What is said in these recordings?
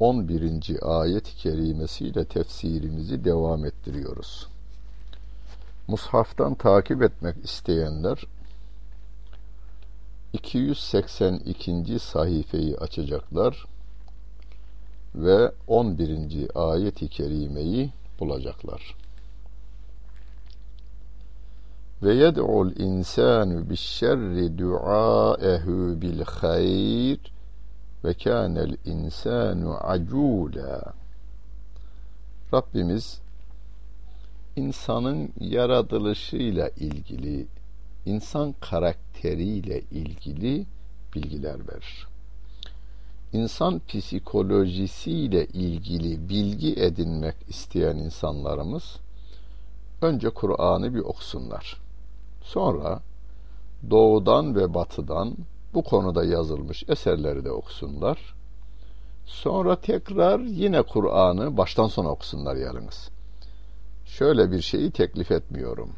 11. ayet-i kerimesiyle tefsirimizi devam ettiriyoruz. Mushaftan takip etmek isteyenler 282. sayfayı açacaklar ve 11. ayet-i kerimeyi bulacaklar. Ve yed'ul insanu bi'şerri duaehu bil hayr ve kânel insanu acûlâ. Rabbimiz insanın yaratılışıyla ilgili, insan karakteriyle ilgili bilgiler verir. İnsan psikolojisiyle ilgili bilgi edinmek isteyen insanlarımız önce Kur'an'ı bir okusunlar. Sonra doğudan ve batıdan bu konuda yazılmış eserleri de okusunlar. Sonra tekrar yine Kur'an'ı baştan sona okusunlar yalnız. Şöyle bir şeyi teklif etmiyorum.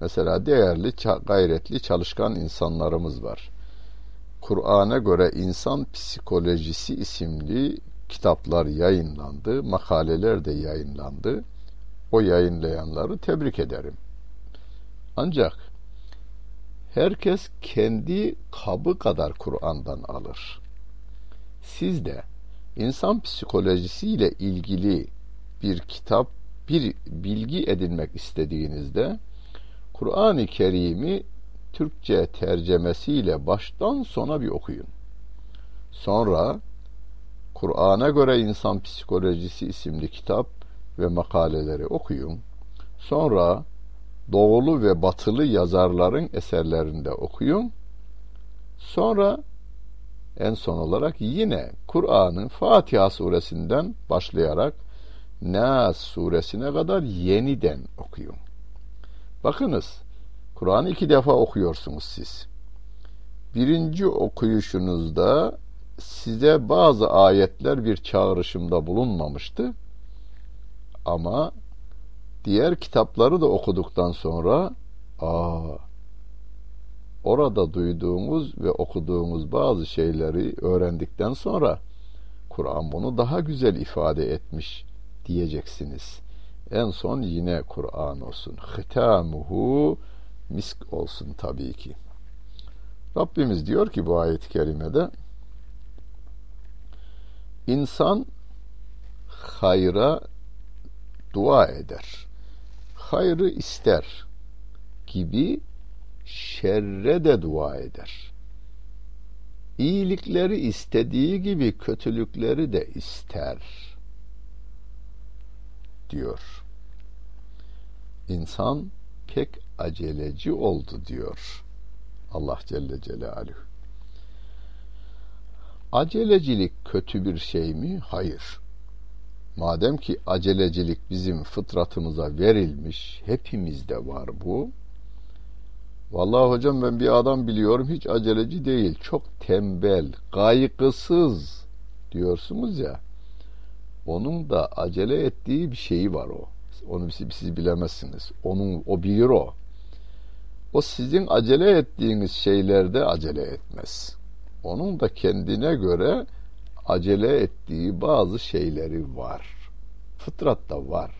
Mesela değerli, gayretli, çalışkan insanlarımız var. Kur'an'a göre insan psikolojisi isimli kitaplar yayınlandı, makaleler de yayınlandı. O yayınlayanları tebrik ederim. Ancak herkes kendi kabı kadar Kur'an'dan alır. Siz de insan psikolojisiyle ilgili bir kitap, bir bilgi edinmek istediğinizde Kur'an-ı Kerim'i Türkçe tercemesiyle baştan sona bir okuyun. Sonra Kur'an'a göre insan psikolojisi isimli kitap ve makaleleri okuyun. Sonra doğulu ve batılı yazarların eserlerinde okuyun. Sonra en son olarak yine Kur'an'ın Fatiha suresinden başlayarak Nas suresine kadar yeniden okuyun. Bakınız, Kur'an'ı iki defa okuyorsunuz siz. Birinci okuyuşunuzda size bazı ayetler bir çağrışımda bulunmamıştı. Ama diğer kitapları da okuduktan sonra aa orada duyduğumuz ve okuduğumuz bazı şeyleri öğrendikten sonra Kur'an bunu daha güzel ifade etmiş diyeceksiniz. En son yine Kur'an olsun. Hitamuhu misk olsun tabii ki. Rabbimiz diyor ki bu ayet-i kerimede insan hayra dua eder hayrı ister gibi şerre de dua eder. İyilikleri istediği gibi kötülükleri de ister diyor. İnsan pek aceleci oldu diyor Allah Celle Celaluhu. Acelecilik kötü bir şey mi? Hayır. Madem ki acelecilik bizim fıtratımıza verilmiş, hepimizde var bu. Vallahi hocam ben bir adam biliyorum hiç aceleci değil, çok tembel, kaygısız diyorsunuz ya. Onun da acele ettiği bir şeyi var o. Onu siz, siz bilemezsiniz. Onun o bilir o. O sizin acele ettiğiniz şeylerde acele etmez. Onun da kendine göre acele ettiği bazı şeyleri var. Fıtratta var.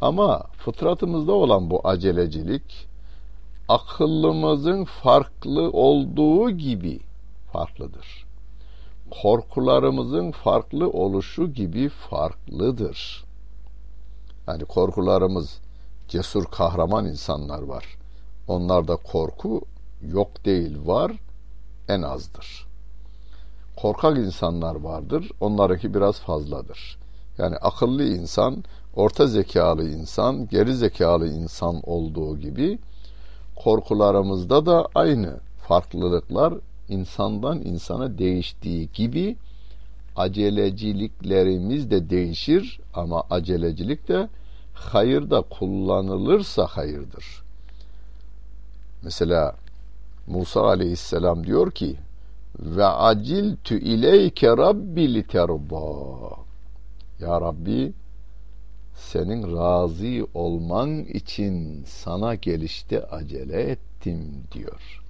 Ama fıtratımızda olan bu acelecilik akıllımızın farklı olduğu gibi farklıdır. Korkularımızın farklı oluşu gibi farklıdır. Yani korkularımız cesur kahraman insanlar var. Onlarda korku yok değil var en azdır korkak insanlar vardır. Onlarınki biraz fazladır. Yani akıllı insan, orta zekalı insan, geri zekalı insan olduğu gibi korkularımızda da aynı farklılıklar insandan insana değiştiği gibi aceleciliklerimiz de değişir ama acelecilik de hayırda kullanılırsa hayırdır. Mesela Musa aleyhisselam diyor ki ve aciltu ileyke rabbi literda ya Rabbi senin razı olman için sana gelişte acele ettim diyor.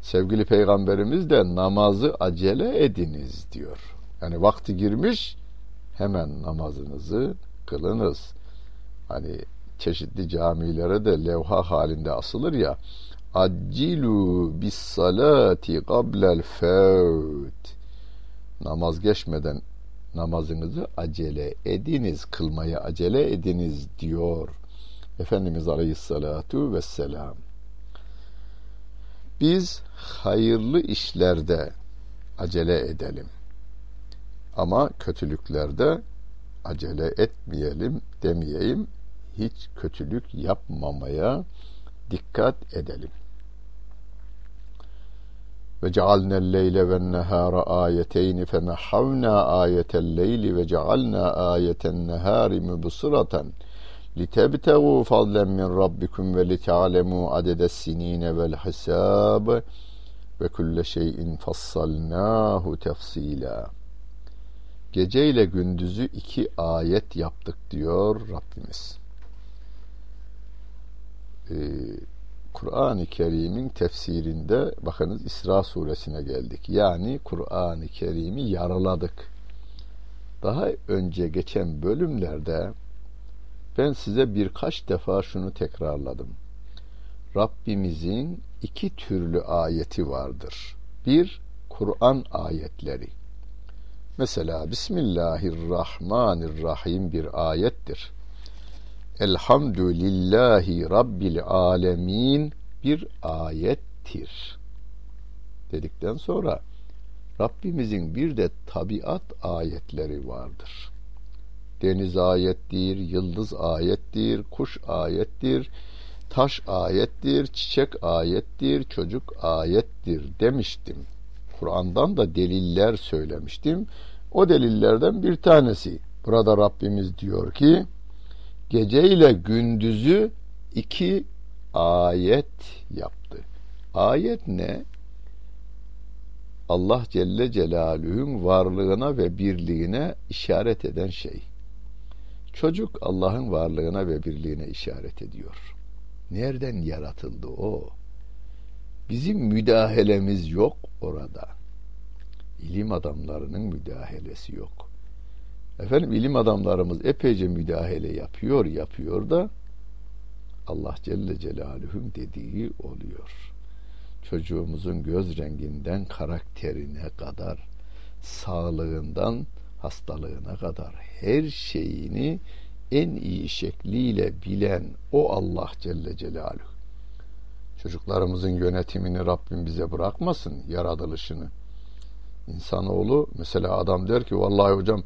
Sevgili peygamberimiz de namazı acele ediniz diyor. Yani vakti girmiş hemen namazınızı kılınız. Hani çeşitli camilere de levha halinde asılır ya accilu bis salati qabla'l fevt namaz geçmeden namazınızı acele ediniz, kılmaya acele ediniz diyor Efendimiz Aleyhisselatu Vesselam. Biz hayırlı işlerde acele edelim. Ama kötülüklerde acele etmeyelim demeyeyim. Hiç kötülük yapmamaya dikkat edelim. Ve cealnel leyle ve nehara ayeteyni fe nehhavna ayetel leyli ve cealna ayeten nehari mübsıratan litebtegu fadlen min rabbikum ve lite'alemu adedes sinine vel hisab ve kulle şeyin fassalnahu tefsila. Gece ile gündüzü iki ayet yaptık diyor Rabbimiz. Ee, Kur'an-ı Kerim'in tefsirinde bakınız İsra suresine geldik. Yani Kur'an-ı Kerim'i yaraladık. Daha önce geçen bölümlerde ben size birkaç defa şunu tekrarladım. Rabbimizin iki türlü ayeti vardır. Bir, Kur'an ayetleri. Mesela Bismillahirrahmanirrahim bir ayettir. Elhamdülillahi Rabbil alemin bir ayettir. Dedikten sonra Rabbimizin bir de tabiat ayetleri vardır. Deniz ayettir, yıldız ayettir, kuş ayettir, taş ayettir, çiçek ayettir, çocuk ayettir demiştim. Kur'an'dan da deliller söylemiştim. O delillerden bir tanesi. Burada Rabbimiz diyor ki gece ile gündüzü iki ayet yaptı. Ayet ne? Allah Celle Celaluhu'nun varlığına ve birliğine işaret eden şey. Çocuk Allah'ın varlığına ve birliğine işaret ediyor. Nereden yaratıldı o? Bizim müdahalemiz yok orada. İlim adamlarının müdahalesi yok. Efendim ilim adamlarımız epeyce müdahale yapıyor, yapıyor da Allah Celle Celaluhu'nun dediği oluyor. Çocuğumuzun göz renginden karakterine kadar, sağlığından hastalığına kadar her şeyini en iyi şekliyle bilen o Allah Celle Celaluhu. Çocuklarımızın yönetimini Rabbim bize bırakmasın, yaratılışını. İnsanoğlu mesela adam der ki vallahi hocam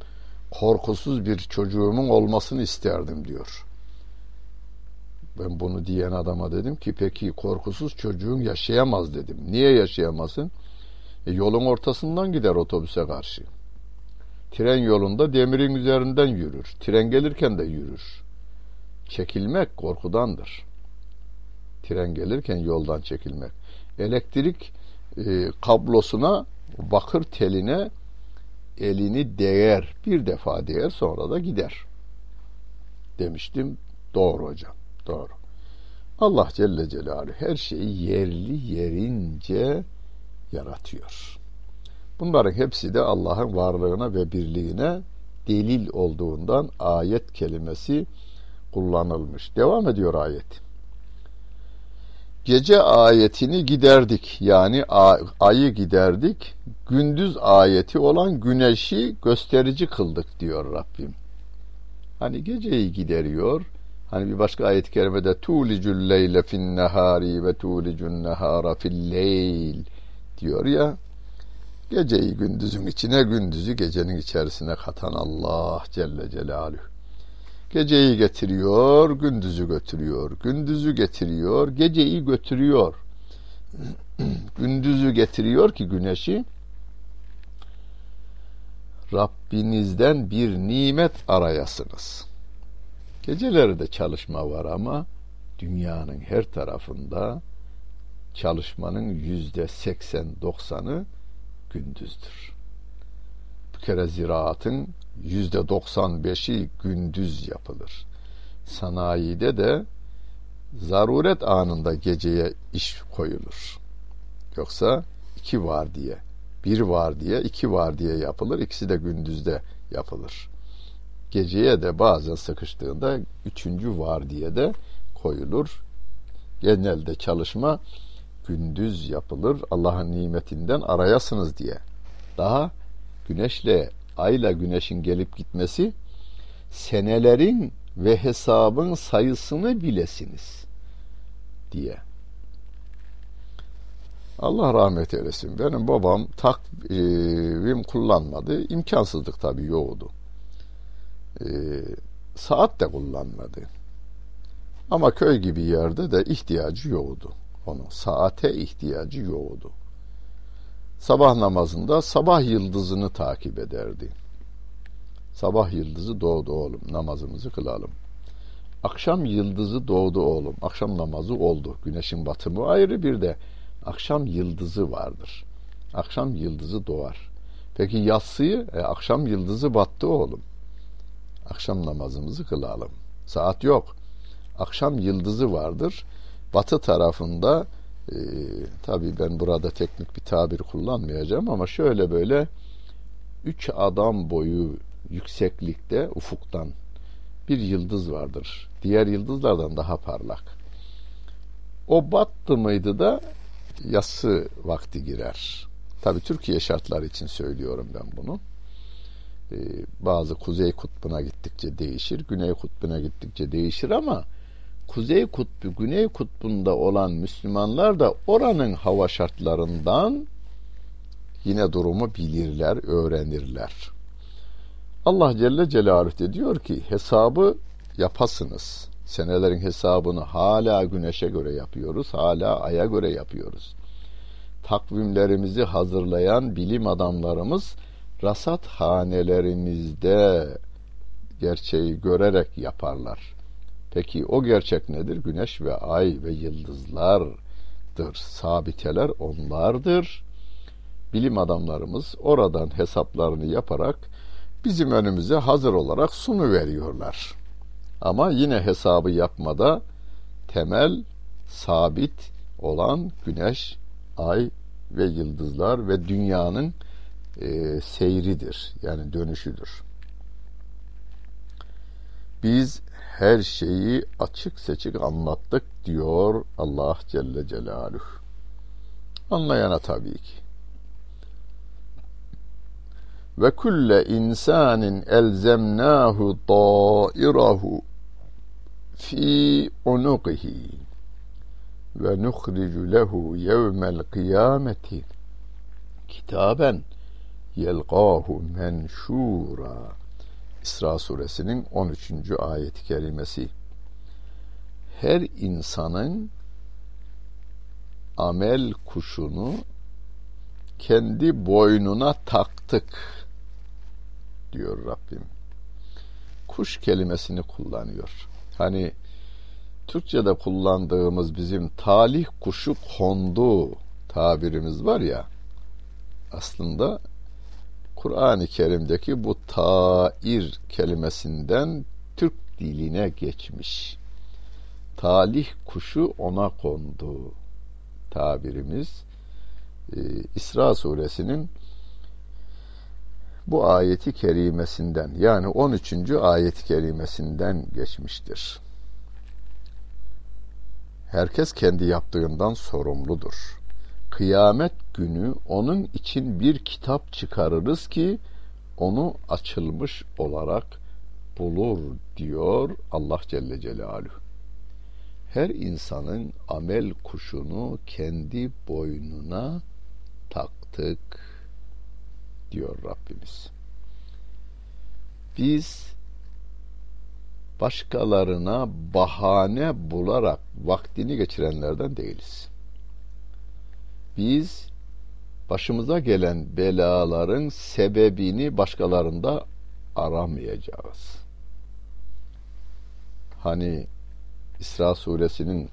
korkusuz bir çocuğumun olmasını isterdim diyor. Ben bunu diyen adama dedim ki peki korkusuz çocuğun yaşayamaz dedim. Niye yaşayamasın? E, yolun ortasından gider otobüse karşı. Tren yolunda demirin üzerinden yürür. Tren gelirken de yürür. Çekilmek korkudandır. Tren gelirken yoldan çekilmek. Elektrik e, kablosuna, bakır teline elini değer. Bir defa değer sonra da gider. Demiştim. Doğru hocam. Doğru. Allah Celle Celaluhu her şeyi yerli yerince yaratıyor. Bunların hepsi de Allah'ın varlığına ve birliğine delil olduğundan ayet kelimesi kullanılmış. Devam ediyor ayet. Gece ayetini giderdik. Yani ayı giderdik. Gündüz ayeti olan güneşi gösterici kıldık diyor Rabbim. Hani geceyi gideriyor. Hani bir başka ayet-i kerimede tulicul leyle fin nehari ve tulicun nehara fil leyl diyor ya. Geceyi gündüzün içine, gündüzü gecenin içerisine katan Allah Celle Celaluhu. Geceyi getiriyor, gündüzü götürüyor. Gündüzü getiriyor, geceyi götürüyor. gündüzü getiriyor ki güneşi Rabbinizden bir nimet arayasınız. Geceleri de çalışma var ama dünyanın her tarafında çalışmanın yüzde seksen doksanı gündüzdür. Bir kere ziraatın yüzde doksan beşi gündüz yapılır. Sanayide de zaruret anında geceye iş koyulur. Yoksa iki var diye, bir var diye, iki var diye yapılır. İkisi de gündüzde yapılır. Geceye de bazen sıkıştığında üçüncü var diye de koyulur. Genelde çalışma gündüz yapılır. Allah'ın nimetinden arayasınız diye. Daha güneşle, ayla güneşin gelip gitmesi senelerin ve hesabın sayısını bilesiniz diye. Allah rahmet eylesin. Benim babam takvim kullanmadı. İmkansızlık tabii yoğdu. Ee, saat de kullanmadı. Ama köy gibi yerde de ihtiyacı yoğdu. Onun saate ihtiyacı yoğdu. Sabah namazında sabah yıldızını takip ederdi. Sabah yıldızı doğdu oğlum namazımızı kılalım. Akşam yıldızı doğdu oğlum. Akşam namazı oldu. Güneşin batımı ayrı bir de akşam yıldızı vardır. Akşam yıldızı doğar. Peki yatsıyı e, akşam yıldızı battı oğlum. Akşam namazımızı kılalım. Saat yok. Akşam yıldızı vardır. Batı tarafında e, tabii ben burada teknik bir tabir kullanmayacağım ama şöyle böyle üç adam boyu yükseklikte ufuktan bir yıldız vardır. Diğer yıldızlardan daha parlak. O battı mıydı da yası vakti girer. Tabi Türkiye şartları için söylüyorum ben bunu. Ee, bazı kuzey kutbuna gittikçe değişir, güney kutbuna gittikçe değişir ama kuzey kutbu, güney kutbunda olan Müslümanlar da oranın hava şartlarından yine durumu bilirler, öğrenirler. Allah Celle Celaluhu de diyor ki hesabı yapasınız. Senelerin hesabını hala güneşe göre yapıyoruz, hala aya göre yapıyoruz. Takvimlerimizi hazırlayan bilim adamlarımız rasat hanelerimizde gerçeği görerek yaparlar. Peki o gerçek nedir? Güneş ve ay ve yıldızlardır. Sabiteler onlardır. Bilim adamlarımız oradan hesaplarını yaparak bizim önümüze hazır olarak sunu veriyorlar. Ama yine hesabı yapmada temel sabit olan güneş, ay ve yıldızlar ve dünyanın e, seyridir. Yani dönüşüdür. Biz her şeyi açık seçik anlattık diyor Allah Celle Celaluhu. Anlayana tabii ki. Ve kulle insanin elzemnahu ta'irahu fi unuqihi ve nukhricu lehu yevmel kıyameti kitaben yelqahu menşura İsra suresinin 13. ayet-i kerimesi her insanın amel kuşunu kendi boynuna taktık diyor Rabbim. Kuş kelimesini kullanıyor. Hani Türkçe'de kullandığımız bizim talih kuşu kondu tabirimiz var ya aslında Kur'an-ı Kerim'deki bu tair kelimesinden Türk diline geçmiş. Talih kuşu ona kondu tabirimiz e, İsra suresinin bu ayeti kerimesinden yani 13. ayet kerimesinden geçmiştir. Herkes kendi yaptığından sorumludur. Kıyamet günü onun için bir kitap çıkarırız ki onu açılmış olarak bulur diyor Allah Celle Celaluhu. Her insanın amel kuşunu kendi boynuna taktık diyor Rabbimiz. Biz başkalarına bahane bularak vaktini geçirenlerden değiliz. Biz başımıza gelen belaların sebebini başkalarında aramayacağız. Hani İsra suresinin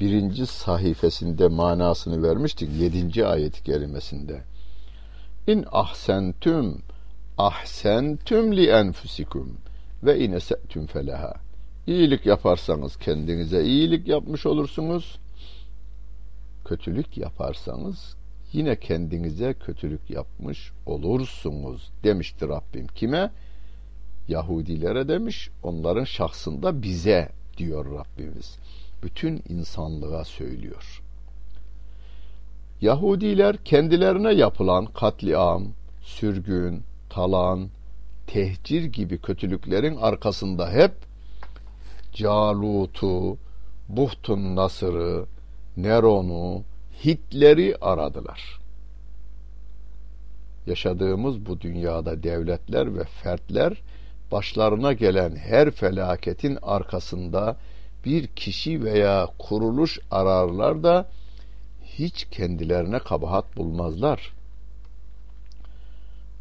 birinci sayfasında manasını vermiştik. Yedinci ayet-i kerimesinde. İn ahsentüm ahsentüm li enfusikum ve in ese'tüm feleha. İyilik yaparsanız kendinize iyilik yapmış olursunuz. Kötülük yaparsanız yine kendinize kötülük yapmış olursunuz demiştir Rabbim. Kime? Yahudilere demiş, onların şahsında bize diyor Rabbimiz. Bütün insanlığa söylüyor. Yahudiler kendilerine yapılan katliam, sürgün, talan, tehcir gibi kötülüklerin arkasında hep Calut'u, Buhtun Nasır'ı, Neron'u, Hitler'i aradılar. Yaşadığımız bu dünyada devletler ve fertler başlarına gelen her felaketin arkasında bir kişi veya kuruluş ararlar da hiç kendilerine kabahat bulmazlar.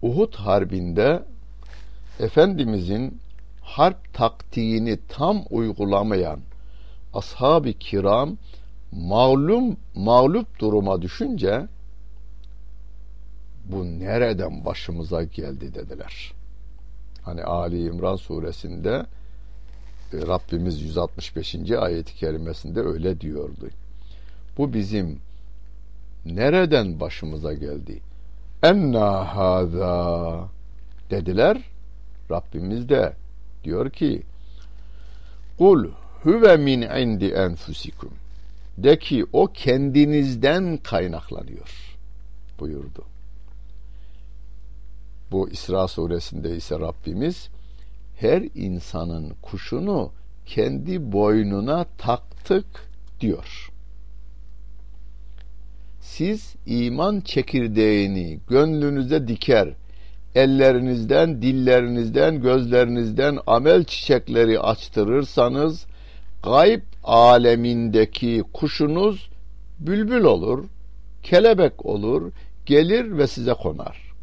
Uhud Harbi'nde Efendimizin harp taktiğini tam uygulamayan ashab-ı kiram mağlum mağlup duruma düşünce bu nereden başımıza geldi dediler. Hani Ali İmran suresinde e, Rabbimiz 165. ayeti kerimesinde öyle diyordu. Bu bizim nereden başımıza geldi? Enna haza dediler. Rabbimiz de diyor ki Kul huve min indi enfusikum de ki o kendinizden kaynaklanıyor buyurdu. Bu İsra suresinde ise Rabbimiz her insanın kuşunu kendi boynuna taktık diyor. Siz iman çekirdeğini gönlünüze diker, ellerinizden, dillerinizden, gözlerinizden amel çiçekleri açtırırsanız gayb alemindeki kuşunuz bülbül olur, kelebek olur, gelir ve size konar.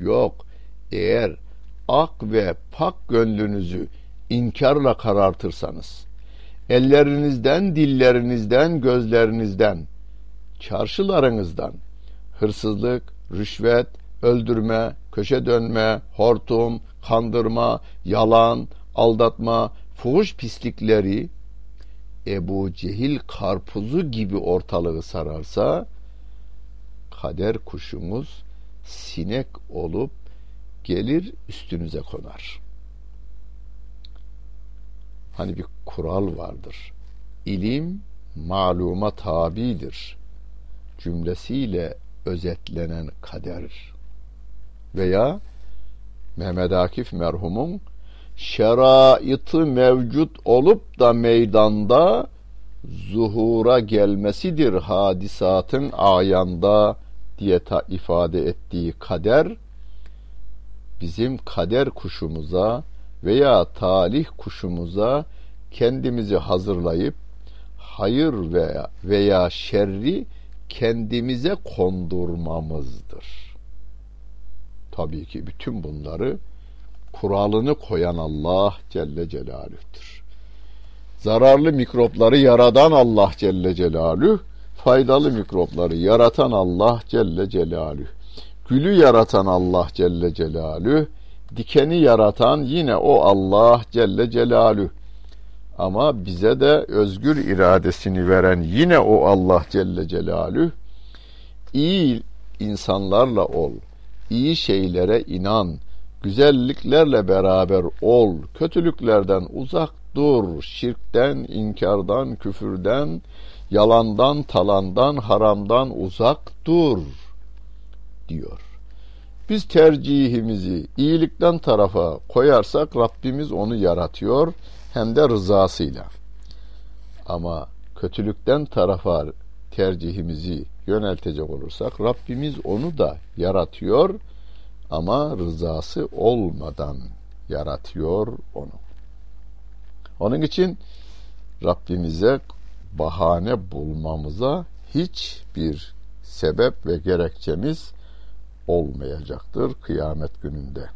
Yok, eğer ak ve pak gönlünüzü inkarla karartırsanız, ellerinizden, dillerinizden, gözlerinizden, çarşılarınızdan hırsızlık, rüşvet, öldürme, köşe dönme, hortum, kandırma, yalan, aldatma, fuhuş pislikleri Ebu Cehil karpuzu gibi ortalığı sararsa kader kuşumuz sinek olup gelir üstünüze konar. Hani bir kural vardır. İlim maluma tabidir. Cümlesiyle özetlenen kader veya Mehmet Akif merhumun şeraitı mevcut olup da meydanda zuhura gelmesidir hadisatın ayanda diye ta ifade ettiği kader bizim kader kuşumuza veya talih kuşumuza kendimizi hazırlayıp hayır veya veya şerri kendimize kondurmamızdır. Tabii ki bütün bunları kuralını koyan Allah Celle Celaluh'tür. Zararlı mikropları yaradan Allah Celle Celaluhu, faydalı mikropları yaratan Allah Celle Celaluhu. Gülü yaratan Allah Celle Celaluhu, dikeni yaratan yine o Allah Celle Celaluhu. Ama bize de özgür iradesini veren yine o Allah Celle Celaluhu. İyi insanlarla ol, iyi şeylere inan, güzelliklerle beraber ol, kötülüklerden uzak dur, şirkten, inkardan, küfürden, yalandan, talandan, haramdan uzak dur diyor. Biz tercihimizi iyilikten tarafa koyarsak Rabbimiz onu yaratıyor hem de rızasıyla. Ama kötülükten tarafa tercihimizi yöneltecek olursak Rabbimiz onu da yaratıyor ama rızası olmadan yaratıyor onu. Onun için Rabbimize bahane bulmamıza hiçbir sebep ve gerekçemiz olmayacaktır kıyamet gününde.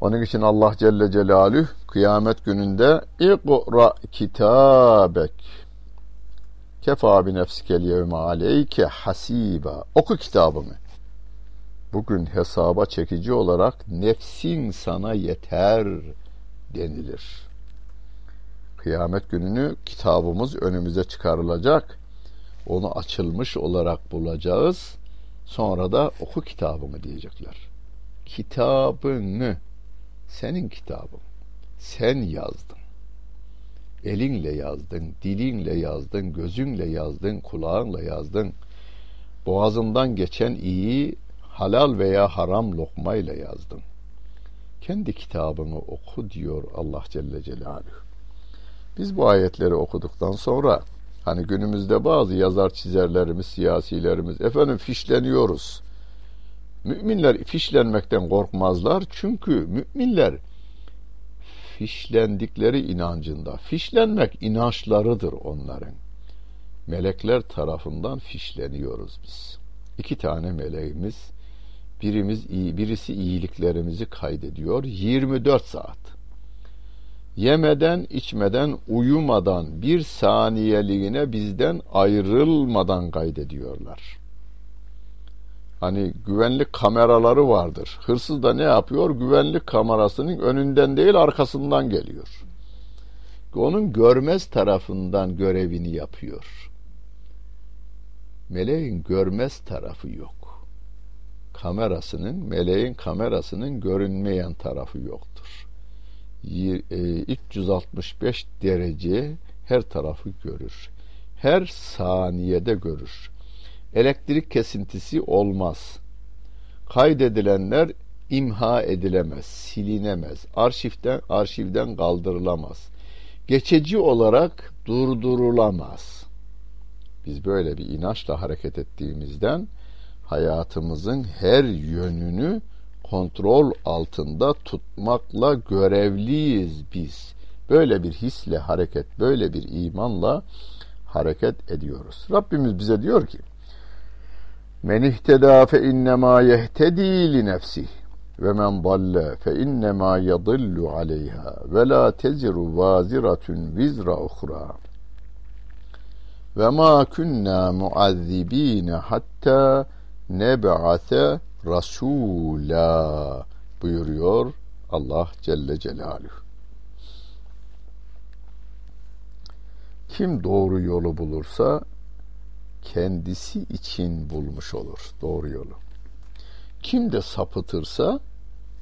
Onun için Allah Celle Celaluhu kıyamet gününde İqra kitabek kefa bi nefsikel yevme aleyke hasiba oku kitabını. Bugün hesaba çekici olarak nefsin sana yeter denilir. Kıyamet gününü kitabımız önümüze çıkarılacak. Onu açılmış olarak bulacağız. Sonra da oku kitabımı diyecekler. Kitabını senin kitabın. Sen yazdın. Elinle yazdın, dilinle yazdın, gözünle yazdın, kulağınla yazdın. Boğazından geçen iyi halal veya haram lokmayla yazdın. Kendi kitabını oku diyor Allah Celle Celaluhu. Biz bu ayetleri okuduktan sonra hani günümüzde bazı yazar çizerlerimiz, siyasilerimiz efendim fişleniyoruz. Müminler fişlenmekten korkmazlar çünkü müminler fişlendikleri inancında. Fişlenmek inançlarıdır onların. Melekler tarafından fişleniyoruz biz. İki tane meleğimiz birimiz iyi, birisi iyiliklerimizi kaydediyor 24 saat. Yemeden, içmeden, uyumadan bir saniyeliğine bizden ayrılmadan kaydediyorlar. Hani güvenlik kameraları vardır. Hırsız da ne yapıyor? Güvenlik kamerasının önünden değil arkasından geliyor. Onun görmez tarafından görevini yapıyor. Meleğin görmez tarafı yok. Kamerasının, meleğin kamerasının görünmeyen tarafı yoktur. 365 e, derece her tarafı görür. Her saniyede görür elektrik kesintisi olmaz. Kaydedilenler imha edilemez, silinemez, arşivden arşivden kaldırılamaz. Geçici olarak durdurulamaz. Biz böyle bir inançla hareket ettiğimizden hayatımızın her yönünü kontrol altında tutmakla görevliyiz biz. Böyle bir hisle hareket, böyle bir imanla hareket ediyoruz. Rabbimiz bize diyor ki: Men ihteda fe innema yehtedi li nefsih ve men dalle fe innema yadillu aleyha ve la teziru vaziratun vizra uhra ve ma kunna muazzibine hatta neb'ate rasula buyuruyor Allah Celle Celaluhu. Kim doğru yolu bulursa kendisi için bulmuş olur doğru yolu. Kim de sapıtırsa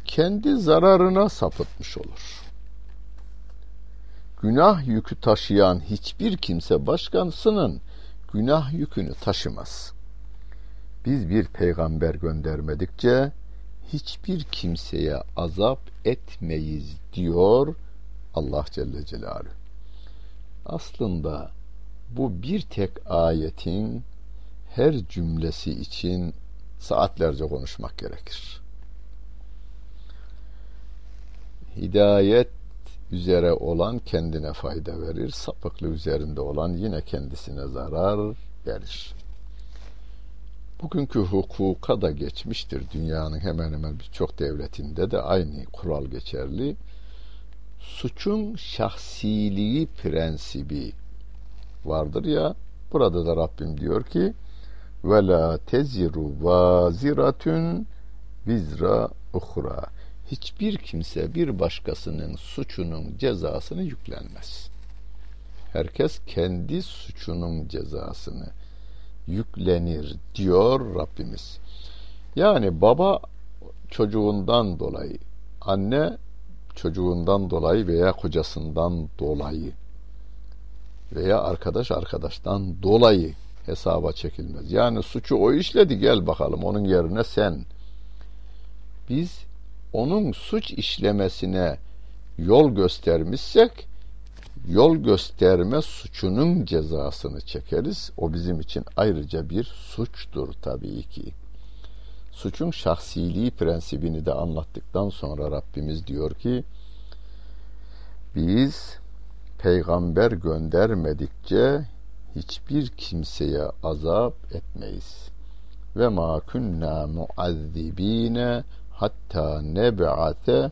kendi zararına sapıtmış olur. Günah yükü taşıyan hiçbir kimse başkasının günah yükünü taşımaz. Biz bir peygamber göndermedikçe hiçbir kimseye azap etmeyiz diyor Allah Celle Celaluhu. Aslında bu bir tek ayetin her cümlesi için saatlerce konuşmak gerekir. Hidayet üzere olan kendine fayda verir, sapıklı üzerinde olan yine kendisine zarar verir. Bugünkü hukuka da geçmiştir. Dünyanın hemen hemen birçok devletinde de aynı kural geçerli. Suçun şahsiliği prensibi vardır ya burada da Rabbim diyor ki ve la teziru vaziratun vizra uhra hiçbir kimse bir başkasının suçunun cezasını yüklenmez. Herkes kendi suçunun cezasını yüklenir diyor Rabbimiz. Yani baba çocuğundan dolayı, anne çocuğundan dolayı veya kocasından dolayı veya arkadaş arkadaştan dolayı hesaba çekilmez. Yani suçu o işledi gel bakalım onun yerine sen. Biz onun suç işlemesine yol göstermişsek yol gösterme suçunun cezasını çekeriz. O bizim için ayrıca bir suçtur tabii ki. Suçun şahsiliği prensibini de anlattıktan sonra Rabbimiz diyor ki biz peygamber göndermedikçe hiçbir kimseye azap etmeyiz. Ve ma kunna muazzibine hatta neb'ate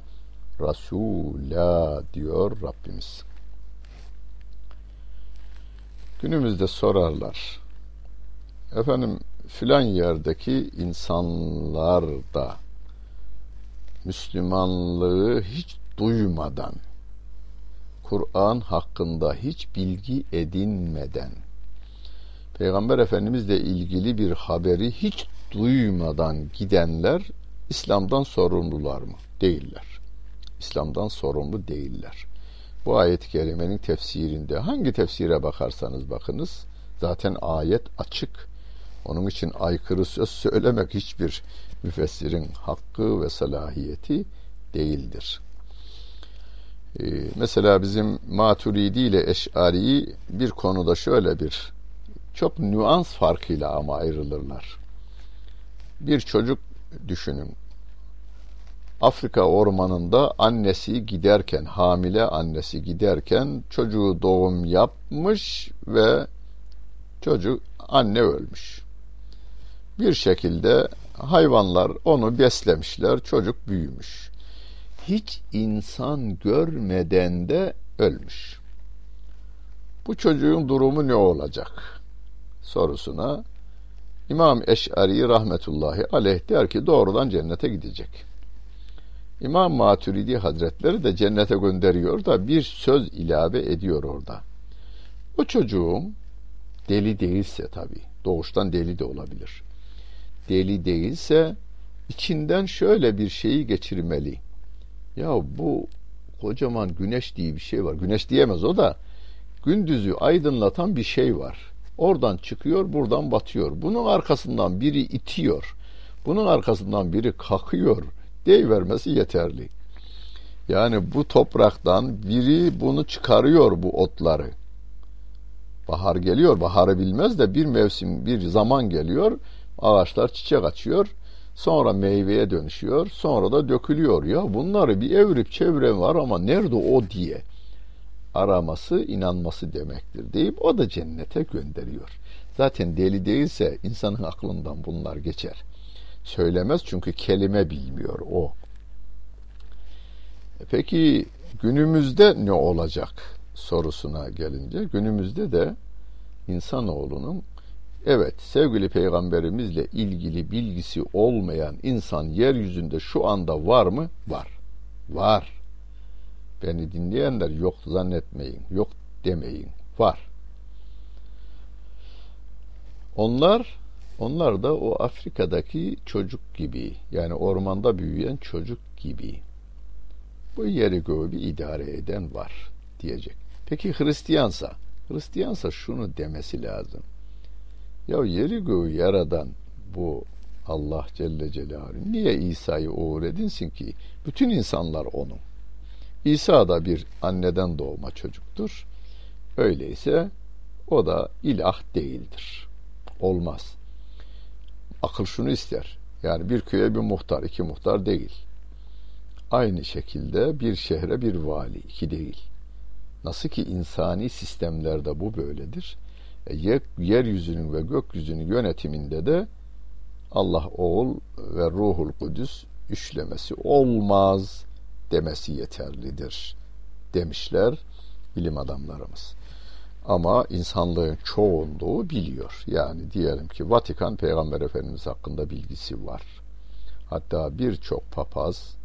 rasula diyor Rabbimiz. Günümüzde sorarlar. Efendim filan yerdeki insanlar da Müslümanlığı hiç duymadan Kur'an hakkında hiç bilgi edinmeden Peygamber Efendimizle ilgili bir haberi hiç duymadan gidenler İslam'dan sorumlular mı? Değiller. İslam'dan sorumlu değiller. Bu ayet-i kerimenin tefsirinde hangi tefsire bakarsanız bakınız zaten ayet açık. Onun için aykırı söz söylemek hiçbir müfessirin hakkı ve salahiyeti değildir. Ee, mesela bizim Maturidi ile Eş'ari'yi bir konuda şöyle bir çok nüans farkıyla ama ayrılırlar. Bir çocuk düşünün. Afrika ormanında annesi giderken, hamile annesi giderken çocuğu doğum yapmış ve çocuk anne ölmüş. Bir şekilde hayvanlar onu beslemişler, çocuk büyümüş. Hiç insan görmeden de ölmüş. Bu çocuğun durumu ne olacak? sorusuna İmam Eş'ari rahmetullahi aleyh der ki doğrudan cennete gidecek. İmam Maturidi Hazretleri de cennete gönderiyor da bir söz ilave ediyor orada. O çocuğum deli değilse tabi, doğuştan deli de olabilir. Deli değilse içinden şöyle bir şeyi geçirmeli. Ya bu kocaman güneş diye bir şey var. Güneş diyemez o da gündüzü aydınlatan bir şey var. Oradan çıkıyor, buradan batıyor. Bunun arkasından biri itiyor. Bunun arkasından biri kakıyor. Deyivermesi yeterli. Yani bu topraktan biri bunu çıkarıyor bu otları. Bahar geliyor, baharı bilmez de bir mevsim, bir zaman geliyor. Ağaçlar çiçek açıyor. Sonra meyveye dönüşüyor. Sonra da dökülüyor. Ya bunları bir evrip çevre var ama nerede o diye araması inanması demektir deyip o da cennete gönderiyor. Zaten deli değilse insanın aklından bunlar geçer. Söylemez çünkü kelime bilmiyor o. E peki günümüzde ne olacak sorusuna gelince günümüzde de insanoğlunun evet sevgili peygamberimizle ilgili bilgisi olmayan insan yeryüzünde şu anda var mı? Var. Var. Beni dinleyenler yok zannetmeyin, yok demeyin. Var. Onlar onlar da o Afrika'daki çocuk gibi yani ormanda büyüyen çocuk gibi. Bu yeri göğü bir idare eden var diyecek. Peki Hristiyansa? Hristiyansa şunu demesi lazım. Ya yeri göğü yaradan bu Allah Celle Celaluhu niye İsa'yı oğul edinsin ki? Bütün insanlar onun. İsa da bir anneden doğma çocuktur. Öyleyse o da ilah değildir. Olmaz. Akıl şunu ister. Yani bir köye bir muhtar, iki muhtar değil. Aynı şekilde bir şehre bir vali, iki değil. Nasıl ki insani sistemlerde bu böyledir. E, yeryüzünün ve gökyüzünün yönetiminde de Allah oğul ve ruhul kudüs üçlemesi olmaz demesi yeterlidir demişler bilim adamlarımız. Ama insanlığın çoğunluğu biliyor. Yani diyelim ki Vatikan Peygamber Efendimiz hakkında bilgisi var. Hatta birçok papaz,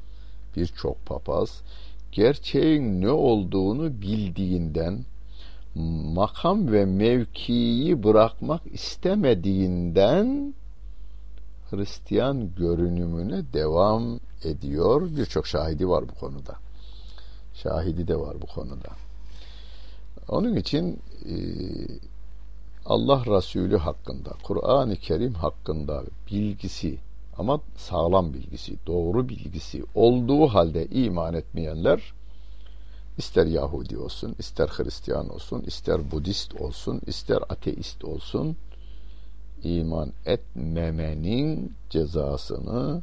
birçok papaz gerçeğin ne olduğunu bildiğinden makam ve mevkiyi bırakmak istemediğinden Hristiyan görünümüne devam ediyor. Birçok şahidi var bu konuda. Şahidi de var bu konuda. Onun için e, Allah Resulü hakkında, Kur'an-ı Kerim hakkında bilgisi ama sağlam bilgisi, doğru bilgisi olduğu halde iman etmeyenler ister Yahudi olsun, ister Hristiyan olsun, ister Budist olsun, ister ateist olsun iman etmemenin cezasını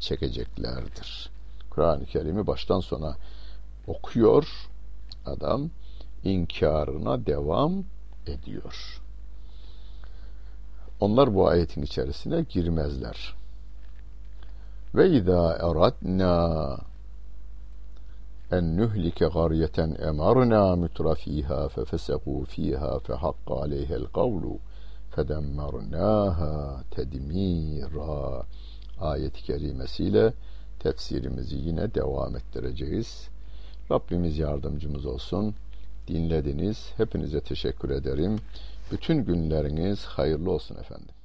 çekeceklerdir. Kur'an-ı Kerim'i baştan sona okuyor adam inkarına devam ediyor. onlar bu ayetin içerisine girmezler. Ve izâ eradnâ en nuhlike garyeten emarna mutrafiha fefesekû fiha fehakka aleyhel kavlu fedemmarnâha tedmîrâ ayet-i kerimesiyle tefsirimizi yine devam ettireceğiz. Rabbimiz yardımcımız olsun. Dinlediniz. Hepinize teşekkür ederim. Bütün günleriniz hayırlı olsun efendim.